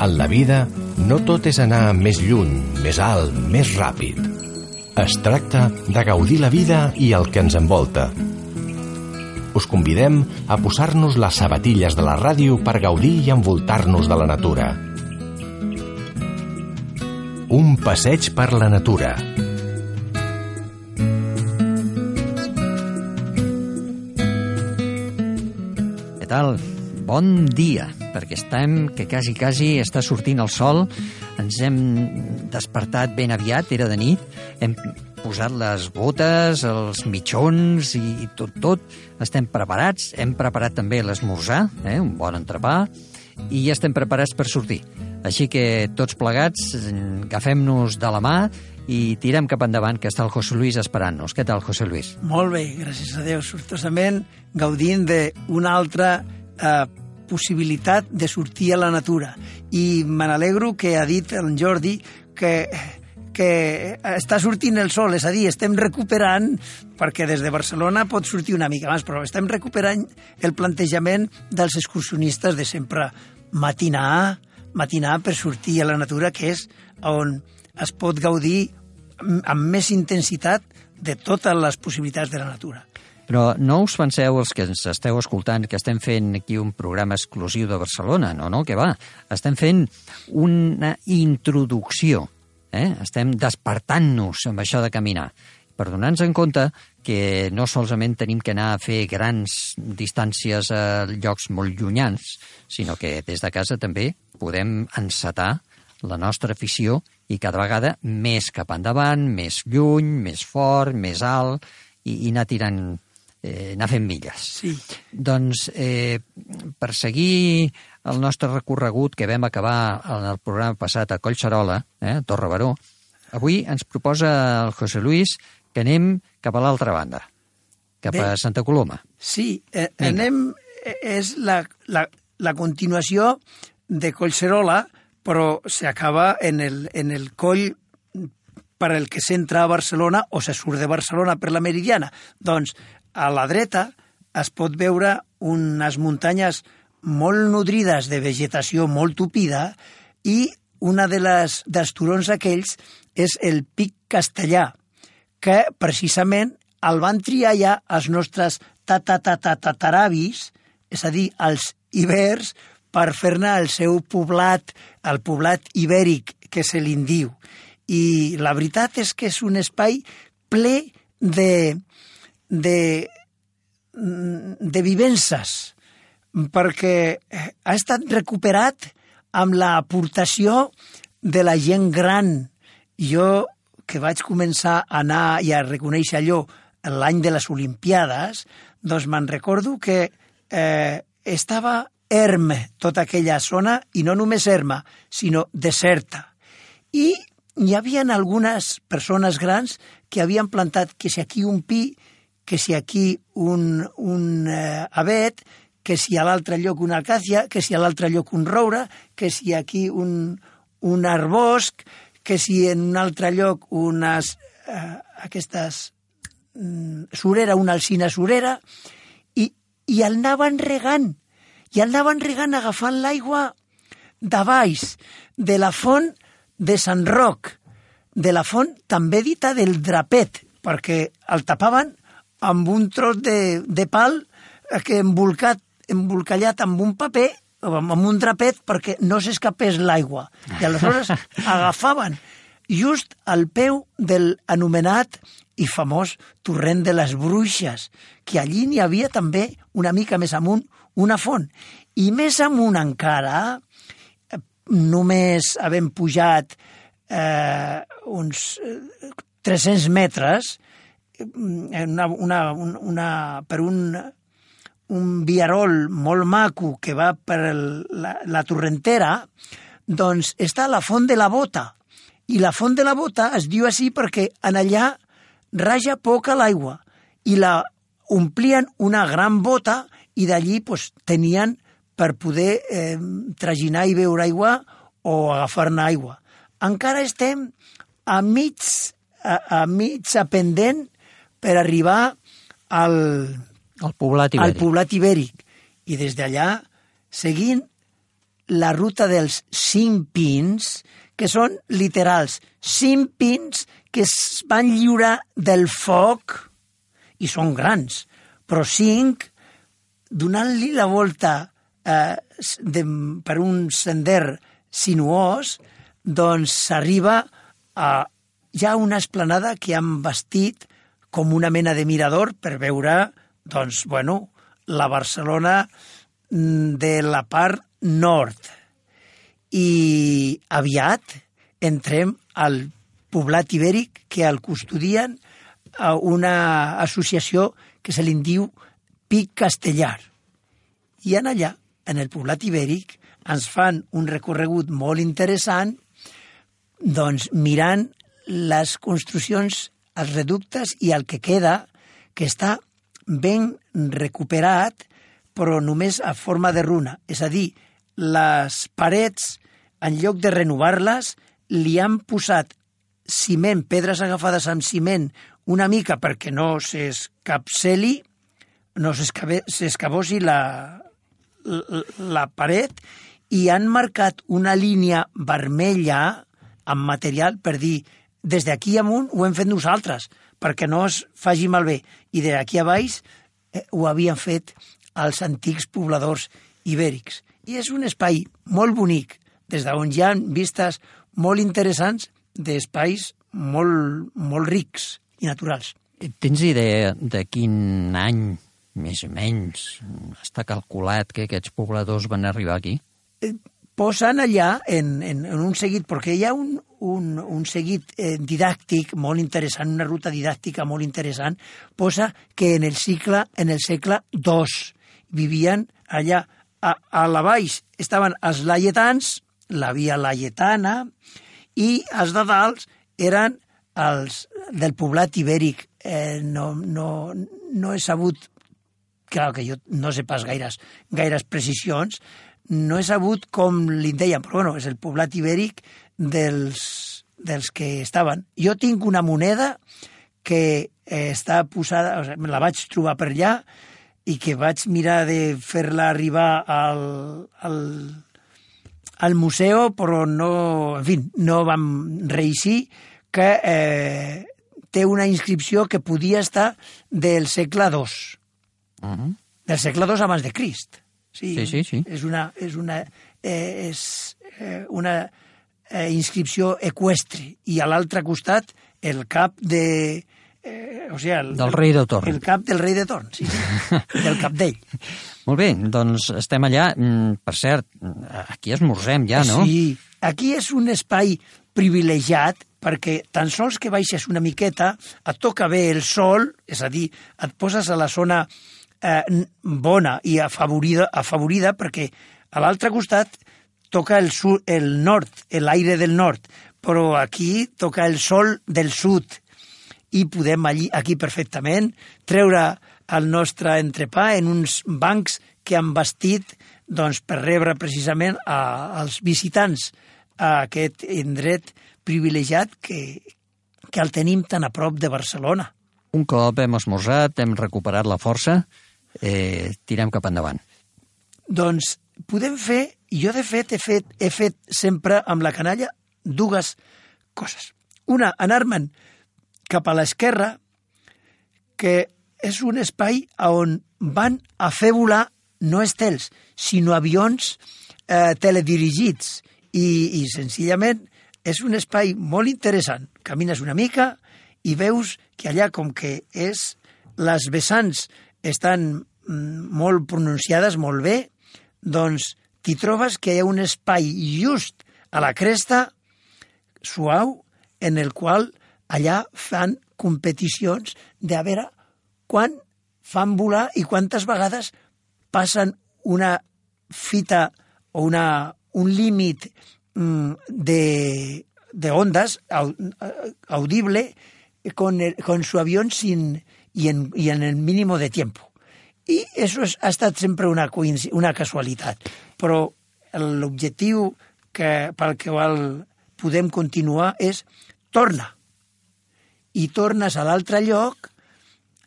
En la vida, no tot és anar més lluny, més alt, més ràpid. Es tracta de gaudir la vida i el que ens envolta. Us convidem a posar-nos les sabatilles de la ràdio per gaudir i envoltar-nos de la natura. Un passeig per la natura. Tal? Bon dia, perquè estem, que quasi, quasi està sortint el sol, ens hem despertat ben aviat, era de nit, hem posat les botes, els mitjons i tot, tot, estem preparats, hem preparat també l'esmorzar, eh, un bon entrepà, i ja estem preparats per sortir. Així que tots plegats, agafem-nos de la mà i tirem cap endavant, que està el José Luis esperant-nos. Què tal, José Luis? Molt bé, gràcies a Déu, sortosament gaudint d'una altra eh, possibilitat de sortir a la natura. I me n'alegro que ha dit el Jordi que que està sortint el sol, és a dir, estem recuperant, perquè des de Barcelona pot sortir una mica més, però estem recuperant el plantejament dels excursionistes de sempre matinar, matinar per sortir a la natura, que és on es pot gaudir amb més intensitat de totes les possibilitats de la natura. Però no us penseu, els que ens esteu escoltant, que estem fent aquí un programa exclusiu de Barcelona. No, no, que va. Estem fent una introducció. Eh? Estem despertant-nos amb això de caminar. Per donar-nos en compte que no solament tenim que anar a fer grans distàncies a llocs molt llunyans, sinó que des de casa també podem encetar la nostra afició i cada vegada més cap endavant, més lluny, més fort, més alt, i, i anar tirant eh, anar fent milles. Sí. Doncs eh, per seguir el nostre recorregut que vam acabar en el programa passat a Collserola, eh, a Torre Baró, avui ens proposa el José Luis que anem cap a l'altra banda, cap Bé, a Santa Coloma. Sí, eh, anem... eh, És la, la, la continuació de Collserola, però s'acaba en el, en el coll per el que s'entra a Barcelona o se surt de Barcelona per la Meridiana. Doncs a la dreta es pot veure unes muntanyes molt nodrides de vegetació molt tupida i una de les, dels turons aquells és el Pic Castellà, que precisament el van triar ja els nostres tatatatatataravis, és a dir, els ibers, per fer-ne el seu poblat, el poblat ibèric que se li diu. I la veritat és que és un espai ple de, de, de vivències, perquè ha estat recuperat amb l'aportació de la gent gran. Jo, que vaig començar a anar i a reconèixer allò l'any de les Olimpiades, doncs me'n recordo que eh, estava erme tota aquella zona, i no només erma, sinó deserta. I hi havia algunes persones grans que havien plantat que si aquí un pi, que si aquí un, un eh, avet, que si a l'altre lloc una alcàcia, que si a l'altre lloc un roure, que si aquí un, un arbosc, que si en un altre lloc unes, eh, aquestes mm, surera, una alcina surera, i, i el anaven regant, i el anaven regant agafant l'aigua de baix, de la font de Sant Roc, de la font també dita del drapet, perquè el tapaven amb un tros de, de pal que embolcat embolcallat amb un paper amb un drapet perquè no s'escapés l'aigua. I aleshores agafaven just al peu del anomenat i famós torrent de les Bruixes, que allí n'hi havia també, una mica més amunt, una font. I més amunt encara, només havent pujat eh, uns, eh, 300 metres, una, una, una, per un, un viarol molt maco que va per el, la, la torrentera, doncs està la font de la bota. I la font de la bota es diu així perquè en allà raja poca l'aigua i la omplien una gran bota i d'allí pues, tenien per poder eh, traginar i beure aigua o agafar-ne aigua. Encara estem a mig, a, a mig pendent per arribar al, el poblat ibèric. al poblat ibèric. I des d'allà, seguint la ruta dels cinc pins, que són literals, cinc pins que es van lliurar del foc, i són grans, però cinc, donant-li la volta eh, de, per un sender sinuós, doncs s'arriba a ja una esplanada que han vestit com una mena de mirador per veure, doncs, bueno, la Barcelona mm, de la part nord. I aviat entrem al poblat ibèric que el custodien a una associació que se li diu Pic Castellar. I en allà, en el poblat ibèric, ens fan un recorregut molt interessant doncs mirant les construccions, els reductes i el que queda, que està ben recuperat, però només a forma de runa. És a dir, les parets, en lloc de renovar-les, li han posat ciment, pedres agafades amb ciment, una mica perquè no s'escapceli, no s'escabosi la, la, la paret, i han marcat una línia vermella amb material per dir des d'aquí amunt ho hem fet nosaltres, perquè no es faci malbé. I d'aquí a baix eh, ho havien fet els antics pobladors ibèrics. I és un espai molt bonic, des d'on hi ha vistes molt interessants d'espais molt, molt rics i naturals. Tens idea de quin any, més o menys, està calculat que aquests pobladors van arribar aquí? Posen allà en, en, en un seguit, perquè hi ha un, un, un seguit eh, didàctic molt interessant, una ruta didàctica molt interessant, posa que en el cicle, en el segle II vivien allà a, a la baix estaven els laietans, la via laietana, i els de dalt eren els del poblat ibèric. Eh, no, no, no he sabut, clar que jo no sé pas gaires, gaires precisions, no he sabut com li deien, però bueno, és el poblat ibèric dels, dels que estaven. Jo tinc una moneda que eh, està posada, o sigui, la vaig trobar per allà i que vaig mirar de fer-la arribar al, al, al museu, però no, en fi, no vam reeixir, que eh, té una inscripció que podia estar del segle II. Uh -huh. Del segle II abans de Crist. Sí, sí, sí. sí. És una, és una, eh, és, eh, una eh, inscripció equestre i a l'altre costat el cap de... Eh, o sigui, el, del rei de Torn. El cap del rei de Torn, sí, sí del cap d'ell. Molt bé, doncs estem allà. Mm, per cert, aquí esmorzem ja, no? Sí, aquí és un espai privilegiat perquè tan sols que baixes una miqueta et toca bé el sol, és a dir, et poses a la zona eh, bona i afavorida, afavorida perquè a l'altre costat toca el, sud, el nord, l'aire del nord, però aquí toca el sol del sud i podem allí, aquí perfectament treure el nostre entrepà en uns bancs que han vestit doncs, per rebre precisament a, als visitants a aquest indret privilegiat que, que el tenim tan a prop de Barcelona. Un cop hem esmorzat, hem recuperat la força, eh, tirem cap endavant? Doncs podem fer, jo de fet he fet, he fet sempre amb la canalla dues coses. Una, anar-me'n cap a l'esquerra, que és un espai on van a fer volar no estels, sinó avions eh, teledirigits. I, I senzillament és un espai molt interessant. Camines una mica i veus que allà, com que és les vessants estan mm, molt pronunciades, molt bé, doncs t'hi trobes que hi ha un espai just a la cresta, suau, en el qual allà fan competicions de a veure quan fan volar i quantes vegades passen una fita o una, un límit mm, de, de ondas audible con, el, con su avión sin, y, en, y en el mínimo de tiempo. I això és, ha estat sempre una, una casualitat. Però l'objectiu que, pel qual podem continuar és torna. I tornes a l'altre lloc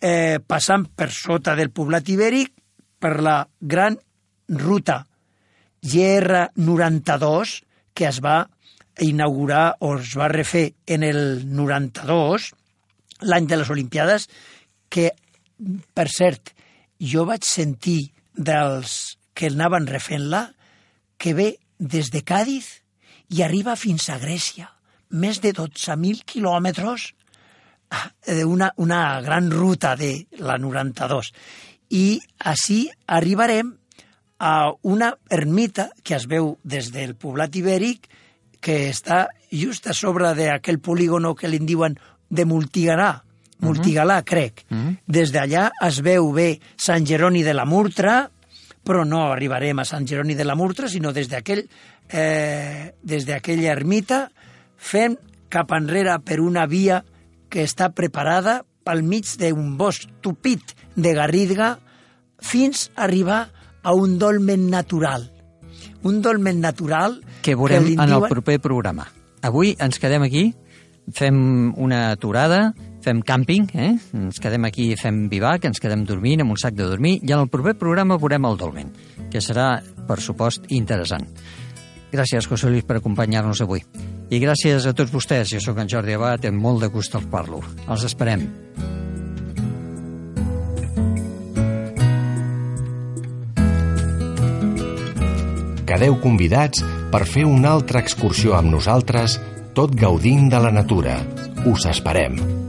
eh, passant per sota del poblat ibèric per la gran ruta GR92 que es va inaugurar o es va refer en el 92, l'any de les Olimpiades, que, per cert, jo vaig sentir dels que anaven refent-la que ve des de Càdiz i arriba fins a Grècia, més de 12.000 quilòmetres, eh, una, una gran ruta de la 92. I així arribarem a una ermita que es veu des del poblat ibèric que està just a sobre d'aquell polígono que li diuen de Multigarà, Multigalà, uh -huh. crec. Uh -huh. Des d'allà es veu bé Sant Jeroni de la Murtra, però no arribarem a Sant Jeroni de la Murtra, sinó des d'aquell eh, des d'aquella ermita fem cap enrere per una via que està preparada pel mig d'un bosc tupit de garridga fins a arribar a un dolmen natural. Un dolmen natural... Que veurem que en el proper programa. Avui ens quedem aquí, fem una aturada, fem càmping, eh? ens quedem aquí, fem vivac, ens quedem dormint amb un sac de dormir, i en el proper programa veurem el dolmen, que serà, per supost, interessant. Gràcies, José Luis, per acompanyar-nos avui. I gràcies a tots vostès. Jo sóc en Jordi Abad, amb molt de gust els parlo. Els esperem. Quedeu convidats per fer una altra excursió amb nosaltres, tot gaudint de la natura. Us esperem.